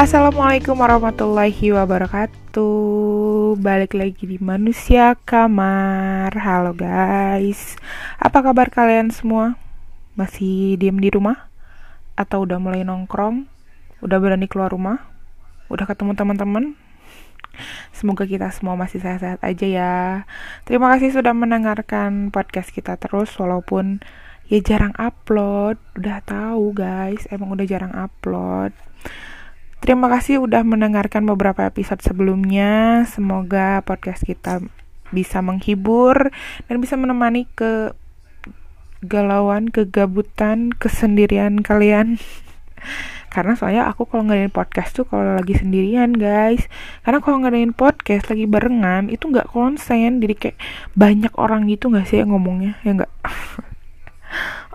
Assalamualaikum warahmatullahi wabarakatuh Balik lagi di Manusia Kamar Halo guys Apa kabar kalian semua? Masih diem di rumah? Atau udah mulai nongkrong? Udah berani keluar rumah? Udah ketemu teman-teman? Semoga kita semua masih sehat-sehat aja ya Terima kasih sudah mendengarkan podcast kita terus Walaupun ya jarang upload Udah tahu guys, emang udah jarang upload Terima kasih udah mendengarkan beberapa episode sebelumnya. Semoga podcast kita bisa menghibur dan bisa menemani ke galauan, kegabutan, kesendirian kalian. Karena soalnya aku kalau ngadain podcast tuh kalau lagi sendirian guys. Karena kalau ngadain podcast lagi barengan itu nggak konsen. Jadi kayak banyak orang gitu nggak sih yang ngomongnya Ya nggak?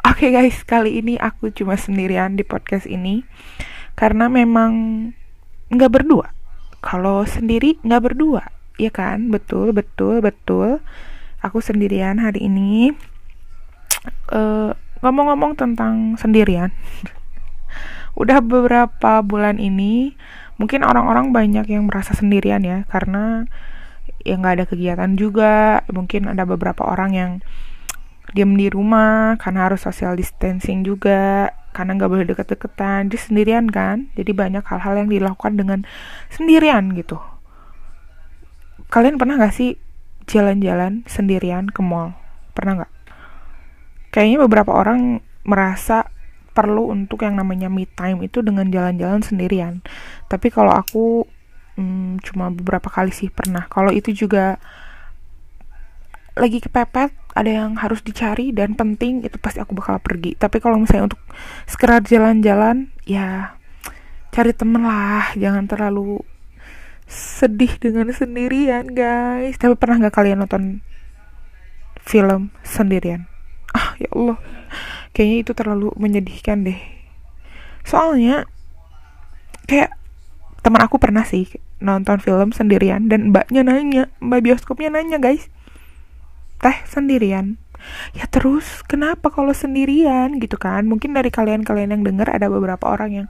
Oke okay guys. Kali ini aku cuma sendirian di podcast ini karena memang nggak berdua. Kalau sendiri nggak berdua ya kan? Betul betul betul. Aku sendirian hari ini. Eh, ngomong-ngomong tentang sendirian. Udah beberapa bulan ini mungkin orang-orang banyak yang merasa sendirian ya. Karena ya nggak ada kegiatan juga. Mungkin ada beberapa orang yang diam di rumah karena harus social distancing juga karena nggak boleh deket-deketan. Dia sendirian kan? Jadi banyak hal-hal yang dilakukan dengan sendirian gitu. Kalian pernah gak sih jalan-jalan sendirian ke mall? Pernah nggak? Kayaknya beberapa orang merasa perlu untuk yang namanya me time itu dengan jalan-jalan sendirian. Tapi kalau aku hmm, cuma beberapa kali sih pernah. Kalau itu juga lagi kepepet ada yang harus dicari dan penting itu pasti aku bakal pergi. Tapi kalau misalnya untuk sekedar jalan-jalan ya cari temen lah jangan terlalu sedih dengan sendirian guys. Tapi pernah nggak kalian nonton film sendirian? Ah ya Allah. Kayaknya itu terlalu menyedihkan deh. Soalnya kayak teman aku pernah sih nonton film sendirian dan mbaknya nanya mbak bioskopnya nanya guys teh sendirian ya terus kenapa kalau sendirian gitu kan mungkin dari kalian-kalian yang dengar ada beberapa orang yang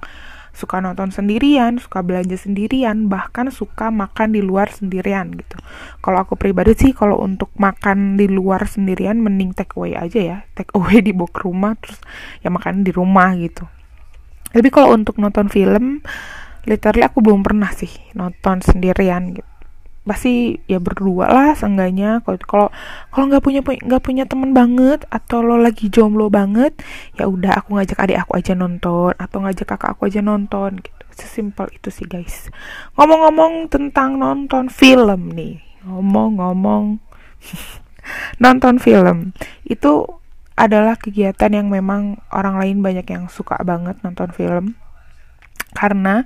suka nonton sendirian, suka belanja sendirian, bahkan suka makan di luar sendirian gitu. Kalau aku pribadi sih kalau untuk makan di luar sendirian mending take away aja ya. Take away dibawa ke rumah terus ya makan di rumah gitu. Tapi kalau untuk nonton film literally aku belum pernah sih nonton sendirian gitu pasti ya berdua lah seenggaknya. Kalau kalau nggak punya nggak punya teman banget atau lo lagi jomblo banget ya udah aku ngajak adik aku aja nonton atau ngajak kakak aku aja nonton gitu. Sesimpel itu sih guys. Ngomong-ngomong tentang nonton film nih. Ngomong-ngomong nonton film. Itu adalah kegiatan yang memang orang lain banyak yang suka banget nonton film. Karena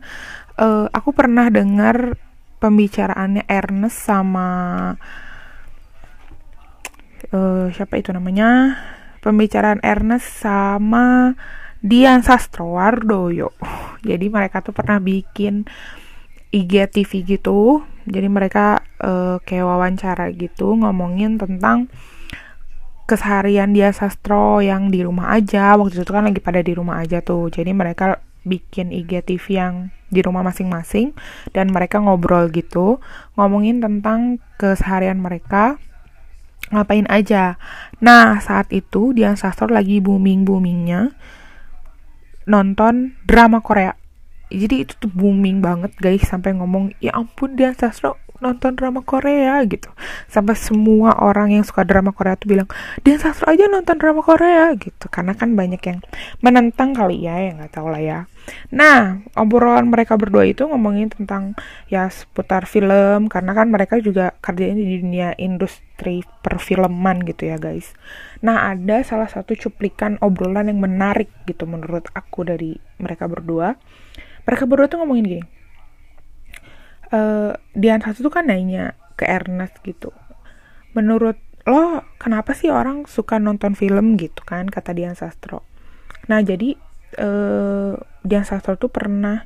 uh, aku pernah dengar pembicaraannya Ernest sama uh, siapa itu namanya? Pembicaraan Ernest sama Dian Sastrowardoyo. Jadi mereka tuh pernah bikin IGTV gitu. Jadi mereka uh, kayak wawancara gitu ngomongin tentang keseharian dia sastro yang di rumah aja. Waktu itu kan lagi pada di rumah aja tuh. Jadi mereka bikin IGTV yang di rumah masing-masing dan mereka ngobrol gitu ngomongin tentang keseharian mereka ngapain aja. Nah saat itu Dian Sastro lagi booming boomingnya nonton drama Korea. Jadi itu tuh booming banget guys sampai ngomong ya ampun Dian Sastro nonton drama Korea gitu. Sampai semua orang yang suka drama Korea tuh bilang dia sastro aja nonton drama Korea gitu. Karena kan banyak yang menentang kali ya yang nggak tahu lah ya. Nah obrolan mereka berdua itu ngomongin tentang ya seputar film. Karena kan mereka juga kerjanya di dunia industri perfilman gitu ya guys. Nah ada salah satu cuplikan obrolan yang menarik gitu menurut aku dari mereka berdua. Mereka berdua tuh ngomongin gini uh, Dian satu tuh kan nanya ke Ernest gitu. Menurut lo kenapa sih orang suka nonton film gitu kan? Kata Dian Sastro. Nah jadi uh, Dian Sastro tuh pernah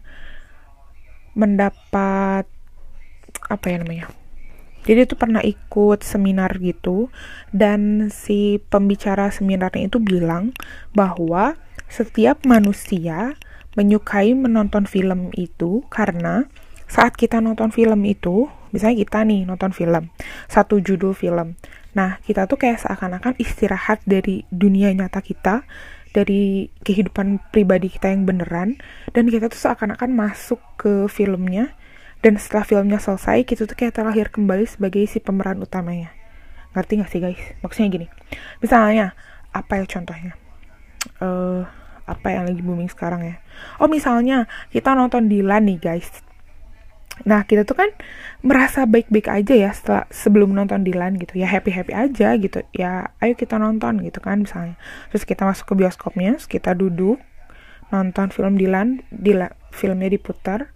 mendapat apa ya namanya? Jadi itu pernah ikut seminar gitu dan si pembicara seminarnya itu bilang bahwa setiap manusia menyukai menonton film itu karena saat kita nonton film itu, misalnya kita nih nonton film, satu judul film. Nah, kita tuh kayak seakan-akan istirahat dari dunia nyata kita, dari kehidupan pribadi kita yang beneran, dan kita tuh seakan-akan masuk ke filmnya, dan setelah filmnya selesai, kita tuh kayak terlahir kembali sebagai si pemeran utamanya. Ngerti gak sih guys? Maksudnya gini, misalnya, apa ya contohnya? Uh, apa yang lagi booming sekarang ya? Oh misalnya kita nonton Dilan nih guys. Nah kita tuh kan merasa baik-baik aja ya setelah sebelum nonton Dilan gitu. Ya happy happy aja gitu. Ya ayo kita nonton gitu kan misalnya. Terus kita masuk ke bioskopnya terus kita duduk nonton film Dilan Dilan filmnya diputar.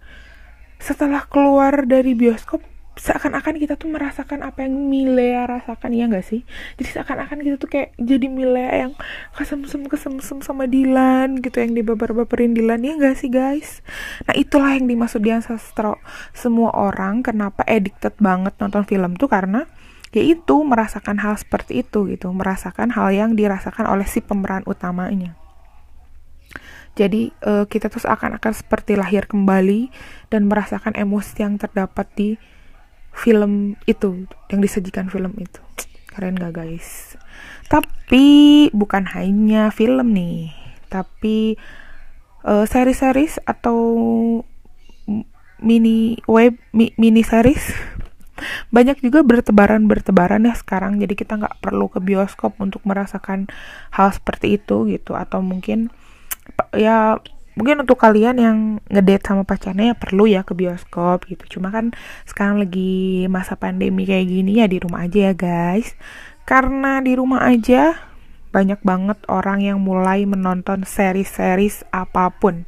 Setelah keluar dari bioskop seakan-akan kita tuh merasakan apa yang Milea rasakan ya nggak sih? Jadi seakan-akan kita tuh kayak jadi Milea yang kesemsem kesemsem sama Dilan gitu yang dibaper-baperin Dilan ya nggak sih guys? Nah itulah yang dimaksud Dian Sastro semua orang kenapa addicted banget nonton film tuh karena yaitu merasakan hal seperti itu gitu merasakan hal yang dirasakan oleh si pemeran utamanya. Jadi uh, kita tuh seakan-akan seperti lahir kembali dan merasakan emosi yang terdapat di film itu yang disajikan film itu. Keren gak guys? Tapi bukan hanya film nih. Tapi uh, series-series atau mini web mi, mini series. Banyak juga bertebaran bertebaran ya sekarang. Jadi kita nggak perlu ke bioskop untuk merasakan hal seperti itu gitu. Atau mungkin ya mungkin untuk kalian yang ngedate sama pacarnya ya perlu ya ke bioskop gitu. Cuma kan sekarang lagi masa pandemi kayak gini ya di rumah aja ya guys. Karena di rumah aja banyak banget orang yang mulai menonton series-series apa pun.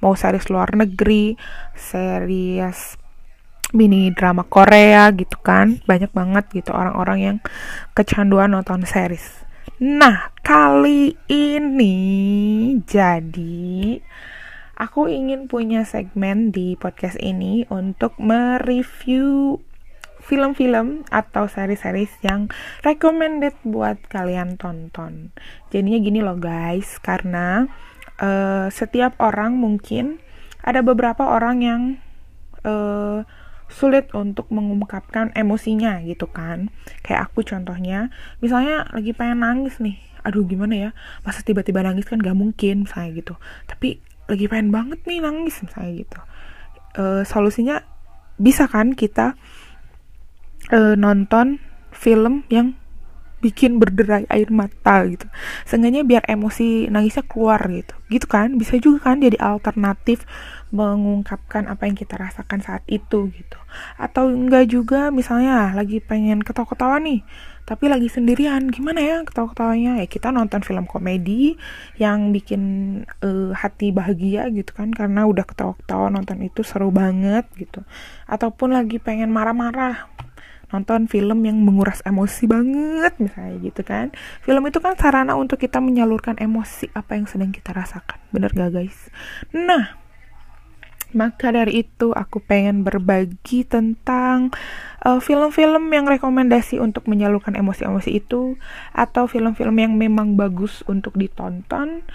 Mau series luar negeri series mini drama Korea gitu kan. Banyak banget gitu orang-orang yang kecanduan nonton series. Nah, kali ini jadi aku ingin punya segmen di podcast ini untuk mereview film-film atau seri-series yang recommended buat kalian tonton. Jadinya gini loh guys, karena uh, setiap orang mungkin ada beberapa orang yang uh, sulit untuk mengungkapkan emosinya gitu kan. Kayak aku contohnya misalnya lagi pengen nangis nih. Aduh gimana ya? Masa tiba-tiba nangis kan gak mungkin misalnya gitu. Tapi lagi pengen banget nih nangis misalnya gitu. E, solusinya bisa kan kita e, nonton film yang bikin berderai air mata gitu. Seenggaknya biar emosi nangisnya keluar gitu. Gitu kan? Bisa juga kan jadi alternatif mengungkapkan apa yang kita rasakan saat itu gitu. Atau enggak juga misalnya lagi pengen ketawa-ketawa nih tapi lagi sendirian gimana ya ketawa-ketawanya? Ya kita nonton film komedi yang bikin uh, hati bahagia gitu kan karena udah ketawa-ketawa nonton itu seru banget gitu. Ataupun lagi pengen marah-marah nonton film yang menguras emosi banget misalnya gitu kan. Film itu kan sarana untuk kita menyalurkan emosi apa yang sedang kita rasakan. Bener gak guys? Nah maka dari itu aku pengen berbagi tentang uh, film-film yang rekomendasi untuk menyalurkan emosi-emosi itu atau film-film yang memang bagus untuk ditonton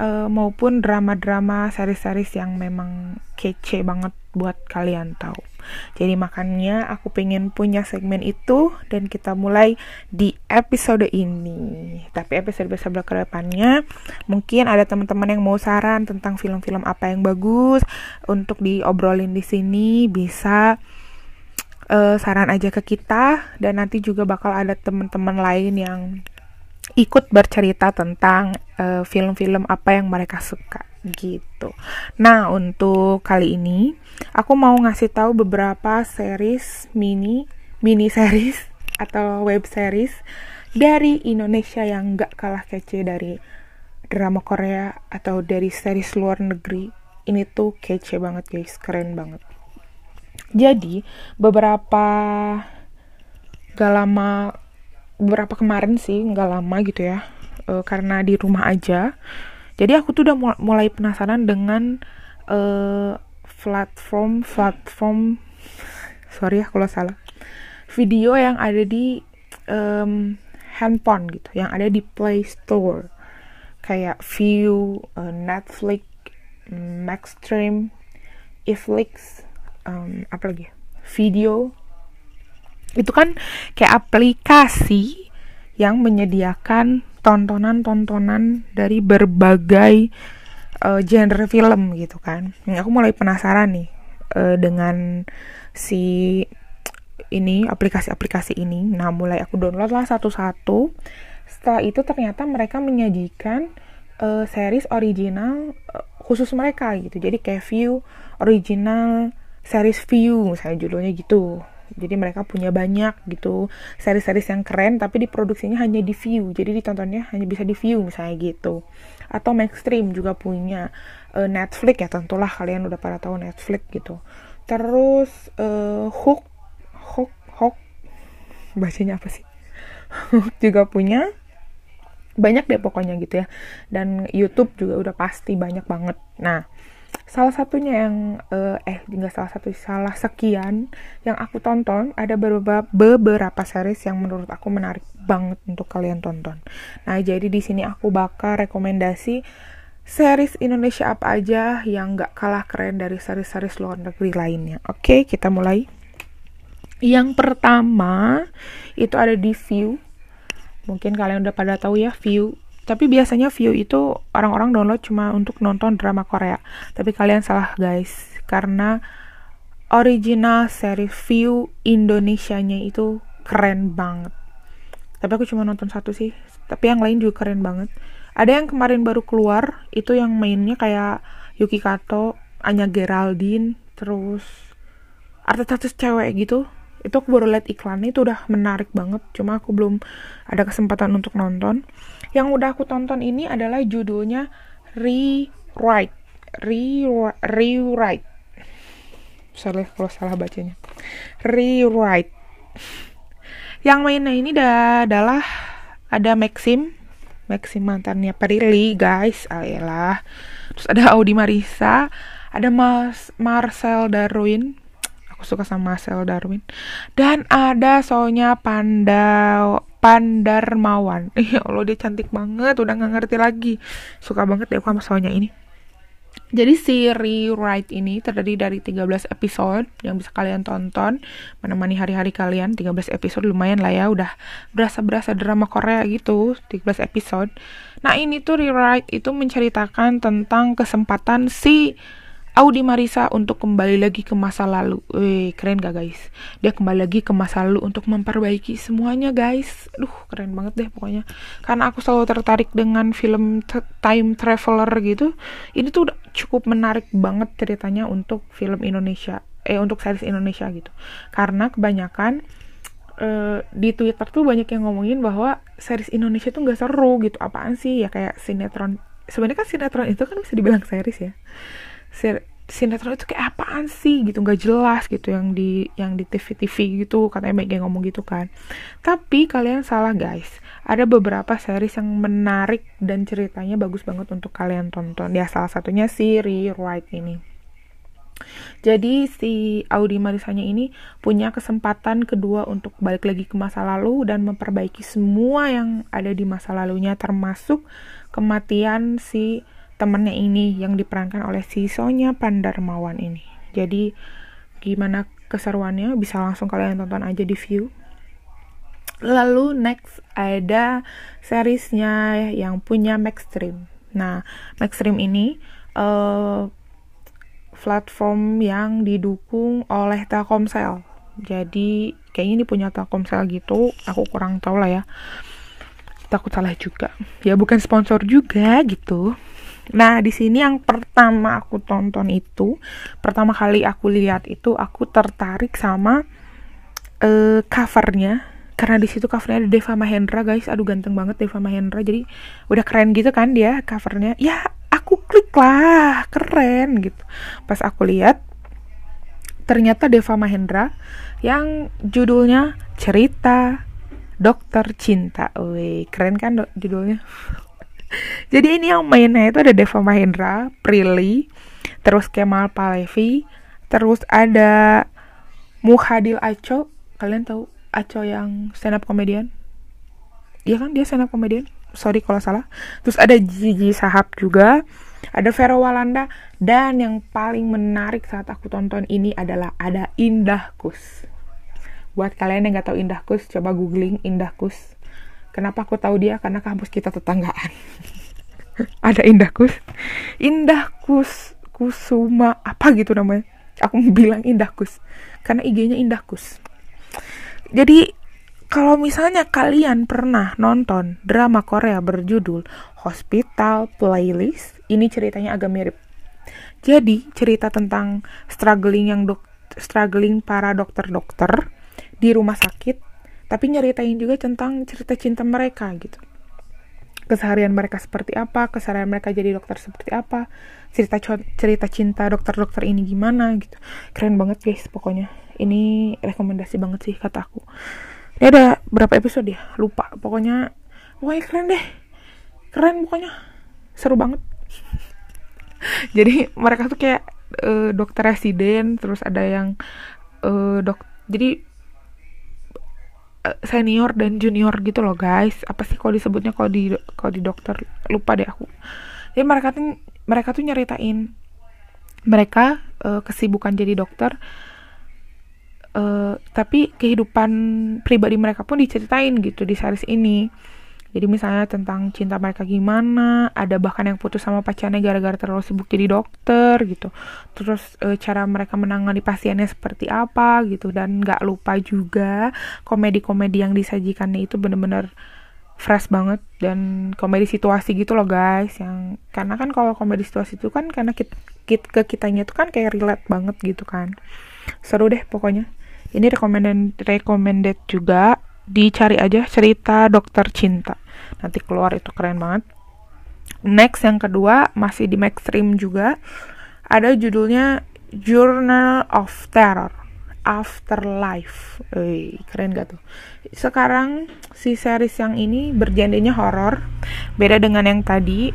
uh, maupun drama-drama series-series yang memang kece banget buat kalian tahu. Jadi makanya aku pengen punya segmen itu dan kita mulai di episode ini. Tapi episode-episode ke depannya mungkin ada teman-teman yang mau saran tentang film-film apa yang bagus untuk diobrolin di sini bisa uh, saran aja ke kita dan nanti juga bakal ada teman-teman lain yang ikut bercerita tentang film eh, film-film apa yang mereka suka gitu. Nah, untuk kali ini aku mau ngasih tahu beberapa series mini mini series atau web series dari Indonesia yang gak kalah kece dari drama Korea atau dari series luar negeri. Ini tuh kece banget guys, keren banget. Jadi, beberapa gak lama beberapa kemarin sih nggak lama gitu ya uh, karena di rumah aja jadi aku tuh udah mulai penasaran dengan uh, platform platform sorry ya kalau salah video yang ada di um, handphone gitu yang ada di Play Store kayak View, uh, Netflix, Maxstream, Iflix, um, apa lagi? ya? Video. Itu kan kayak aplikasi yang menyediakan tontonan-tontonan dari berbagai uh, genre film gitu kan. Nah, aku mulai penasaran nih uh, dengan si ini aplikasi-aplikasi ini. Nah, mulai aku download lah satu-satu. Setelah itu ternyata mereka menyajikan uh, series original uh, khusus mereka gitu. Jadi kayak view original series view misalnya judulnya gitu jadi mereka punya banyak gitu seri-series yang keren tapi diproduksinya hanya di view. Jadi ditontonnya hanya bisa di view misalnya gitu. Atau Maxstream juga punya uh, Netflix ya tentulah kalian udah pada tahu Netflix gitu. Terus uh, Hook Hook Hook bacanya apa sih? Juga punya. Banyak deh pokoknya gitu ya. Dan YouTube juga udah pasti banyak banget. Nah salah satunya yang uh, eh enggak salah satu salah sekian yang aku tonton ada beberapa beberapa series yang menurut aku menarik banget untuk kalian tonton. Nah, jadi di sini aku bakal rekomendasi series Indonesia apa aja yang nggak kalah keren dari series-series luar negeri lainnya. Oke, kita mulai. Yang pertama itu ada di View. Mungkin kalian udah pada tahu ya View tapi biasanya view itu orang-orang download cuma untuk nonton drama Korea. Tapi kalian salah guys, karena original seri view Indonesianya itu keren banget. Tapi aku cuma nonton satu sih, tapi yang lain juga keren banget. Ada yang kemarin baru keluar, itu yang mainnya kayak Yuki Kato, Anya Geraldine, terus artis-artis cewek gitu itu aku baru lihat iklannya itu udah menarik banget cuma aku belum ada kesempatan untuk nonton yang udah aku tonton ini adalah judulnya Rewrite. Re Rewrite. Sorry kalau salah bacanya. Rewrite. Yang mainnya ini adalah ada Maxim. Maxim mantannya Prilly guys. Ayolah. Terus ada Audi Marisa ada Mas Marcel Darwin suka sama Marcel Darwin. Dan ada Sonya Panda Pandarmawan. Ya Allah dia cantik banget udah nggak ngerti lagi. Suka banget deh aku sama Sonya ini. Jadi si Rewrite ini terdiri dari 13 episode yang bisa kalian tonton menemani hari-hari kalian. 13 episode lumayan lah ya udah berasa-berasa drama Korea gitu 13 episode. Nah ini tuh Rewrite itu menceritakan tentang kesempatan si Audi Marisa untuk kembali lagi ke masa lalu. Wih, keren gak guys? Dia kembali lagi ke masa lalu untuk memperbaiki semuanya guys. Duh, keren banget deh pokoknya. Karena aku selalu tertarik dengan film time traveler gitu. Ini tuh udah cukup menarik banget ceritanya untuk film Indonesia. Eh, untuk series Indonesia gitu. Karena kebanyakan uh, di Twitter tuh banyak yang ngomongin bahwa series Indonesia tuh gak seru gitu. Apaan sih? Ya kayak sinetron. Sebenarnya kan sinetron itu kan bisa dibilang series ya sinetron itu kayak apaan sih gitu nggak jelas gitu yang di yang di TV TV gitu katanya yang ngomong gitu kan. Tapi kalian salah guys. Ada beberapa series yang menarik dan ceritanya bagus banget untuk kalian tonton. Ya salah satunya si Rewrite ini. Jadi si Audi Marisanya ini punya kesempatan kedua untuk balik lagi ke masa lalu dan memperbaiki semua yang ada di masa lalunya termasuk kematian si temennya ini yang diperankan oleh si Sonya Pandarmawan ini. Jadi gimana keseruannya bisa langsung kalian tonton aja di view. Lalu next ada seriesnya yang punya Maxstream. Nah, Maxstream ini uh, platform yang didukung oleh Telkomsel. Jadi kayaknya ini punya Telkomsel gitu. Aku kurang tahu lah ya. Takut salah juga. Ya bukan sponsor juga gitu. Nah, di sini yang pertama aku tonton itu, pertama kali aku lihat itu aku tertarik sama uh, covernya. Karena di situ covernya ada Deva Mahendra guys. Aduh ganteng banget Deva Mahendra. Jadi udah keren gitu kan dia covernya. Ya aku klik lah keren gitu. Pas aku lihat ternyata Deva Mahendra yang judulnya cerita dokter cinta. Wih, keren kan judulnya Jadi ini yang mainnya itu ada Deva Mahendra, Prilly, terus Kemal Palevi, terus ada Muhadil Aco. Kalian tahu Aco yang stand up comedian? Iya kan dia stand up comedian? Sorry kalau salah. Terus ada Gigi Sahab juga. ada Vero Walanda dan yang paling menarik saat aku tonton ini adalah ada Indah Kus buat kalian yang nggak tahu Indah Kus coba googling Indah Kus kenapa aku tahu dia? Karena kampus kita tetanggaan. Ada Indah Kus. Indah Kus Kusuma apa gitu namanya? Aku bilang Indah Kus. Karena IG-nya Indah Kus. Jadi kalau misalnya kalian pernah nonton drama Korea berjudul Hospital Playlist, ini ceritanya agak mirip. Jadi, cerita tentang struggling yang dok struggling para dokter-dokter di rumah sakit, tapi nyeritain juga tentang cerita cinta mereka gitu. Keseharian mereka seperti apa, keseharian mereka jadi dokter seperti apa, cerita cerita cinta dokter-dokter ini gimana gitu. Keren banget guys pokoknya. Ini rekomendasi banget sih kata aku ini ada berapa episode ya lupa pokoknya pokoknya keren deh keren pokoknya seru banget jadi mereka tuh kayak uh, dokter residen terus ada yang uh, dok jadi senior dan junior gitu loh guys. Apa sih kalau disebutnya kalau di kalau di dokter? Lupa deh aku. Jadi mereka tuh mereka tuh nyeritain mereka uh, kesibukan jadi dokter uh, tapi kehidupan pribadi mereka pun diceritain gitu di series ini jadi misalnya tentang cinta mereka gimana ada bahkan yang putus sama pacarnya gara-gara terlalu sibuk jadi dokter gitu. Terus e, cara mereka menangani pasiennya seperti apa gitu. Dan nggak lupa juga komedi-komedi yang disajikannya itu bener-bener fresh banget. Dan komedi situasi gitu loh guys yang karena kan kalau komedi situasi itu kan karena kita, kita ke kitanya itu kan kayak relate banget gitu kan. Seru deh pokoknya. Ini recommended recommended juga. Dicari aja cerita dokter cinta nanti keluar itu keren banget. Next yang kedua masih di Maxstream juga ada judulnya Journal of Terror Afterlife. Wih, keren gak tuh? Sekarang si series yang ini berjandanya horor beda dengan yang tadi.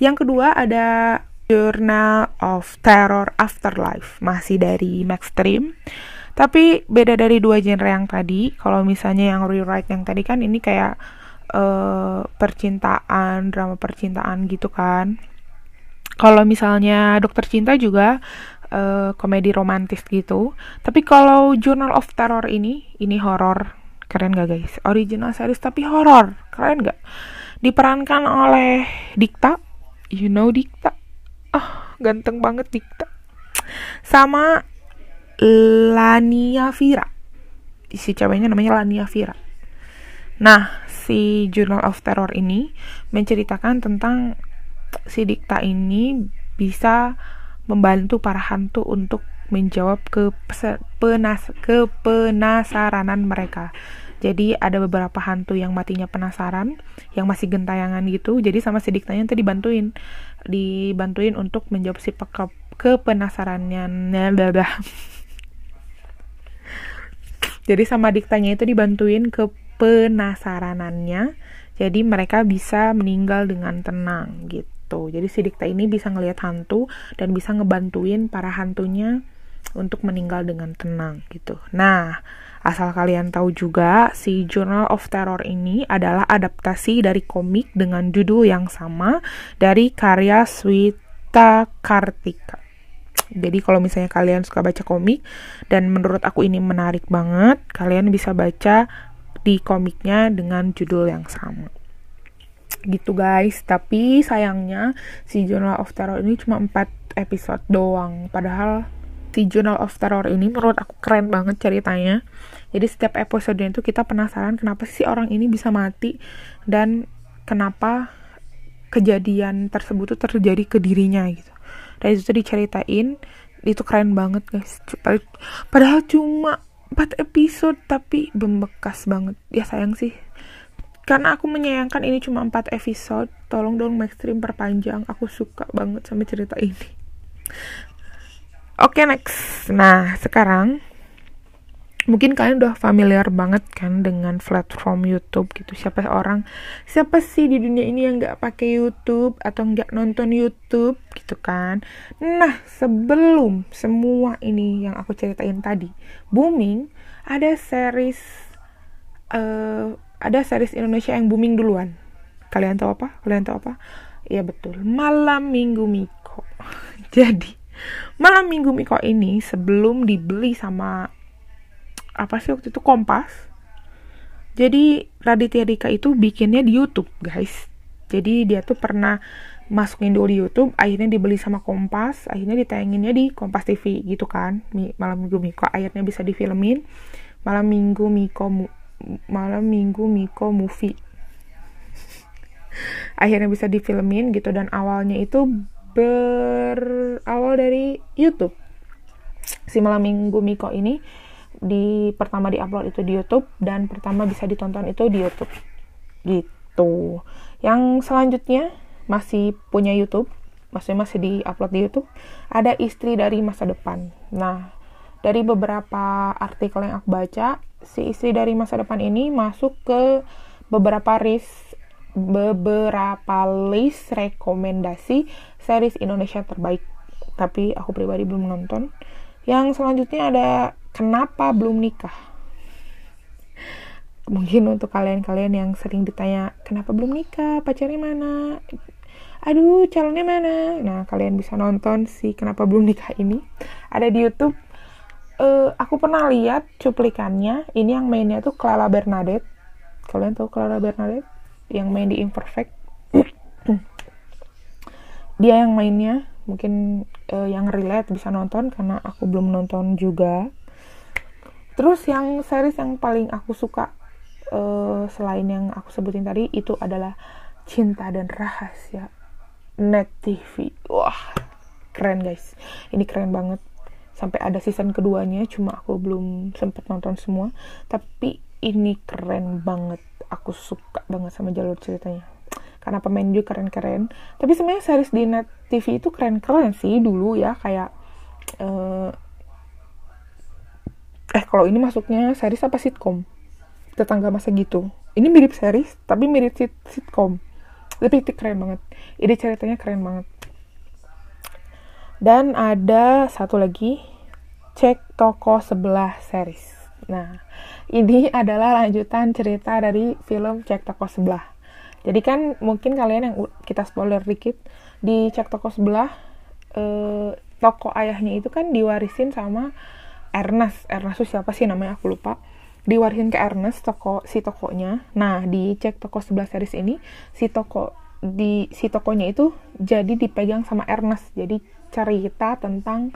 Yang kedua ada Journal of Terror Afterlife masih dari Maxstream tapi beda dari dua genre yang tadi. Kalau misalnya yang rewrite yang tadi kan ini kayak uh, percintaan, drama percintaan gitu kan. Kalau misalnya Dokter Cinta juga uh, komedi romantis gitu. Tapi kalau Journal of Terror ini, ini horor. Keren gak guys? Original series tapi horor. Keren gak? Diperankan oleh Dikta. You know Dikta? Ah, oh, ganteng banget Dikta. Sama Lania Vira si ceweknya namanya Lania Vira nah si Journal of Terror ini menceritakan tentang si Dikta ini bisa membantu para hantu untuk menjawab ke penas ke penasaranan mereka. Jadi ada beberapa hantu yang matinya penasaran, yang masih gentayangan gitu. Jadi sama si Diktanya nanti dibantuin, dibantuin untuk menjawab si ke penasarannya. Jadi sama diktanya itu dibantuin ke penasaranannya. Jadi mereka bisa meninggal dengan tenang gitu. Jadi si dikta ini bisa ngelihat hantu dan bisa ngebantuin para hantunya untuk meninggal dengan tenang gitu. Nah, asal kalian tahu juga si Journal of Terror ini adalah adaptasi dari komik dengan judul yang sama dari karya Swita Kartika. Jadi kalau misalnya kalian suka baca komik dan menurut aku ini menarik banget, kalian bisa baca di komiknya dengan judul yang sama. Gitu guys, tapi sayangnya si Journal of Terror ini cuma 4 episode doang. Padahal si Journal of Terror ini menurut aku keren banget ceritanya. Jadi setiap episode itu kita penasaran kenapa sih orang ini bisa mati dan kenapa kejadian tersebut tuh terjadi ke dirinya gitu dan itu diceritain itu keren banget guys padahal cuma 4 episode tapi membekas banget. Ya sayang sih. Karena aku menyayangkan ini cuma 4 episode. Tolong dong Maxstream perpanjang. Aku suka banget sama cerita ini. Oke okay, next nah sekarang mungkin kalian udah familiar banget kan dengan platform YouTube gitu. Siapa orang siapa sih di dunia ini yang nggak pakai YouTube atau nggak nonton YouTube gitu kan? Nah sebelum semua ini yang aku ceritain tadi booming ada series uh, ada series Indonesia yang booming duluan. Kalian tahu apa? Kalian tahu apa? Ya betul. Malam minggu Miko. Jadi malam minggu Miko ini sebelum dibeli sama apa sih waktu itu Kompas. Jadi Raditya Dika itu bikinnya di YouTube guys. Jadi dia tuh pernah masukin dulu di YouTube akhirnya dibeli sama Kompas akhirnya ditayanginnya di Kompas TV gitu kan. Malam minggu Miko akhirnya bisa difilmin. Malam minggu Miko malam minggu Miko movie. Akhirnya bisa difilmin gitu. Dan awalnya itu berawal dari YouTube. Si malam minggu Miko ini di pertama diupload itu di YouTube dan pertama bisa ditonton itu di YouTube. Gitu. Yang selanjutnya masih punya YouTube maksudnya masih diupload di YouTube ada istri dari masa depan. Nah dari beberapa artikel yang aku baca si istri dari masa depan ini masuk ke beberapa list beberapa list rekomendasi series Indonesia terbaik. Tapi aku pribadi belum nonton. Yang selanjutnya ada kenapa belum nikah? Mungkin untuk kalian-kalian yang sering ditanya kenapa belum nikah? Pacarnya mana? Aduh calonnya mana? Nah kalian bisa nonton sih kenapa belum nikah ini. Ada di YouTube. Uh, aku pernah lihat cuplikannya. Ini yang mainnya tuh Clara Bernadette. Kalian tahu Clara Bernadette? Yang main di Imperfect. Dia yang mainnya. Mungkin uh, yang relate bisa nonton karena aku belum nonton juga terus yang series yang paling aku suka uh, selain yang aku sebutin tadi itu adalah Cinta dan Rahasia. Net TV wah keren guys. Ini keren banget. Sampai ada season keduanya cuma aku belum sempet nonton semua. Tapi ini keren banget. Aku suka banget sama jalur ceritanya. Karena pemain juga keren-keren. Tapi sebenarnya series di net TV itu keren-keren sih dulu ya. Kayak uh, eh kalau ini masuknya series apa sitcom tetangga masa gitu. Ini mirip series tapi mirip sit sitcom tapi itu keren banget. Ide ceritanya keren banget. Dan ada satu lagi cek toko sebelah series. Nah, ini adalah lanjutan cerita dari film Cek Toko Sebelah. Jadi kan mungkin kalian yang kita spoiler dikit di Cek Toko Sebelah eh, toko ayahnya itu kan diwarisin sama Ernest. Ernest itu siapa sih namanya aku lupa. Diwarisin ke Ernest toko si tokonya. Nah, di Cek Toko Sebelah series ini si toko di si tokonya itu jadi dipegang sama Ernest. Jadi cerita tentang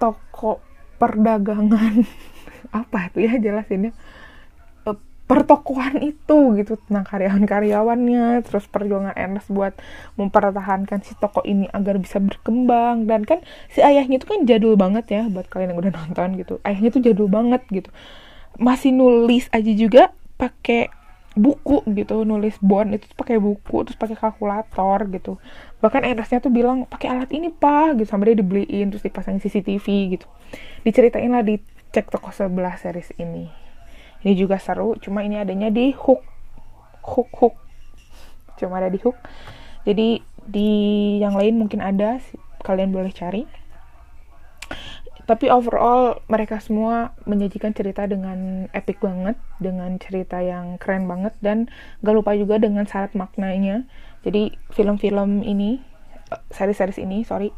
toko perdagangan apa itu ya jelasinnya pertokohan itu gitu tentang karyawan-karyawannya terus perjuangan Ernest buat mempertahankan si toko ini agar bisa berkembang. Dan kan si ayahnya itu kan jadul banget ya buat kalian yang udah nonton gitu. Ayahnya tuh jadul banget gitu. Masih nulis aja juga pakai buku gitu. Nulis bond itu pakai buku terus pakai kalkulator gitu. Bahkan Ernestnya tuh bilang pakai alat ini pak gitu sampai dia dibeliin terus dipasangin CCTV gitu. Diceritain lah di cek toko sebelah series ini ini juga seru cuma ini adanya di hook. Hook hook. Cuma ada di hook. Jadi di yang lain mungkin ada kalian boleh cari. Tapi overall mereka semua menyajikan cerita dengan epic banget dengan cerita yang keren banget dan gak lupa juga dengan syarat maknanya. Jadi film-film ini series-series ini sorry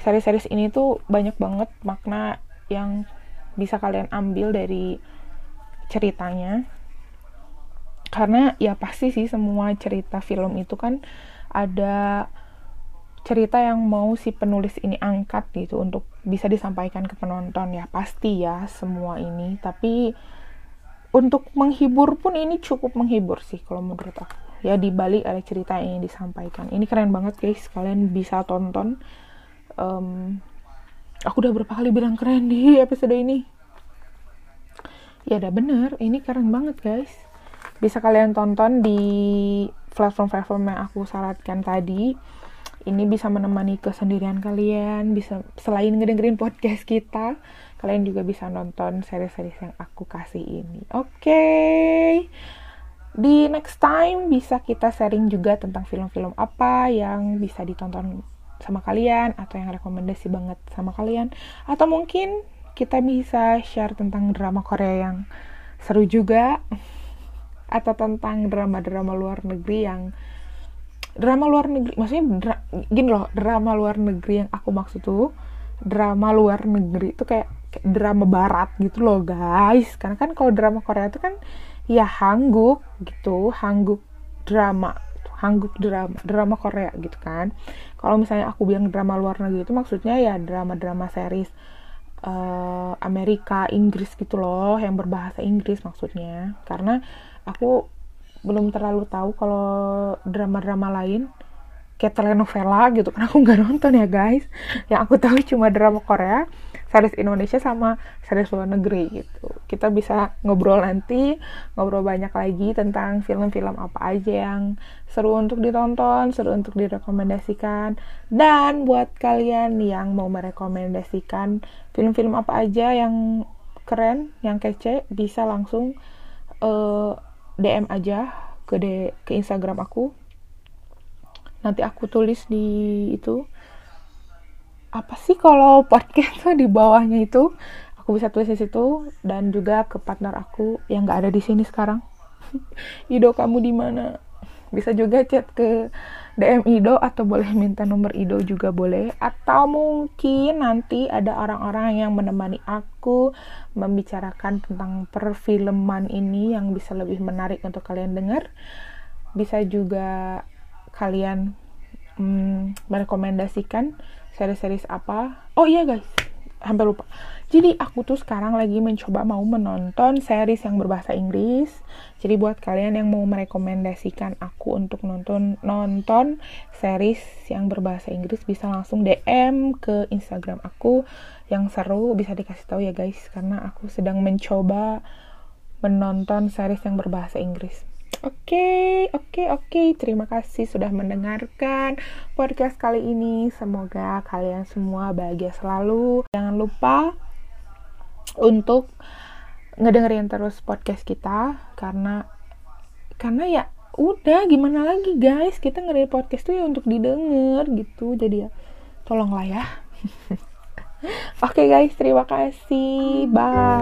series-series ini tuh banyak banget makna yang bisa kalian ambil dari ceritanya. Karena ya pasti sih semua cerita film itu kan ada cerita yang mau si penulis ini angkat gitu untuk bisa disampaikan ke penonton. Ya pasti ya semua ini. Tapi untuk menghibur pun ini cukup menghibur sih kalau menurut aku. Ya di balik ada cerita yang disampaikan. Ini keren banget guys kalian bisa tonton. Um, aku udah berapa kali bilang keren di episode ini ya udah bener. Ini keren banget guys. Bisa kalian tonton di platform-platform yang aku syaratkan tadi. Ini bisa menemani kesendirian kalian bisa selain ngedengerin podcast kita kalian juga bisa nonton seri-seri yang aku kasih ini. Oke. Okay. di next time bisa kita sharing juga tentang film-film apa yang bisa ditonton sama kalian atau yang rekomendasi banget sama kalian. Atau mungkin kita bisa share tentang drama Korea yang seru juga atau tentang drama-drama luar negeri yang drama luar negeri maksudnya dra, gini loh drama luar negeri yang aku maksud tuh drama luar negeri itu kayak, kayak drama barat gitu loh guys. Karena kan kalau drama Korea itu kan ya hangguk gitu hangguk drama hangguk drama drama Korea gitu kan. Kalau misalnya aku bilang drama luar negeri itu maksudnya ya drama-drama series uh, Amerika Inggris gitu loh yang berbahasa Inggris maksudnya. Karena aku belum terlalu tahu kalau drama-drama lain kayak telenovela gitu. Kan aku nggak nonton ya guys. Yang aku tahu cuma drama Korea series Indonesia sama series luar negeri gitu. Kita bisa ngobrol nanti ngobrol banyak lagi tentang film-film apa aja yang seru untuk ditonton seru untuk direkomendasikan. Dan buat kalian yang mau merekomendasikan film-film apa aja yang keren yang kece bisa langsung uh, DM aja ke de ke Instagram aku. Nanti aku tulis di itu apa sih kalau podcast tuh di bawahnya itu? Aku bisa tulis di situ dan juga ke partner aku yang nggak ada di sini sekarang. Ido kamu di mana? Bisa juga chat ke DM Ido atau boleh minta nomor Ido juga boleh. Atau mungkin nanti ada orang-orang yang menemani aku membicarakan tentang perfilman ini yang bisa lebih menarik untuk kalian dengar. Bisa juga kalian hmm, merekomendasikan series-series apa? Oh iya guys. Hampir lupa. Jadi aku tuh sekarang lagi mencoba mau menonton series yang berbahasa Inggris. Jadi buat kalian yang mau merekomendasikan aku untuk nonton nonton series yang berbahasa Inggris bisa langsung DM ke Instagram aku. Yang seru bisa dikasih tahu ya guys. Karena aku sedang mencoba menonton series yang berbahasa Inggris Oke, okay, oke, okay, oke. Okay. Terima kasih sudah mendengarkan podcast kali ini. Semoga kalian semua bahagia selalu. Jangan lupa untuk ngedengerin terus podcast kita karena karena ya udah gimana lagi guys kita ngedengerin podcast tuh ya untuk didengar gitu jadi ya tolonglah ya oke okay, guys terima kasih bye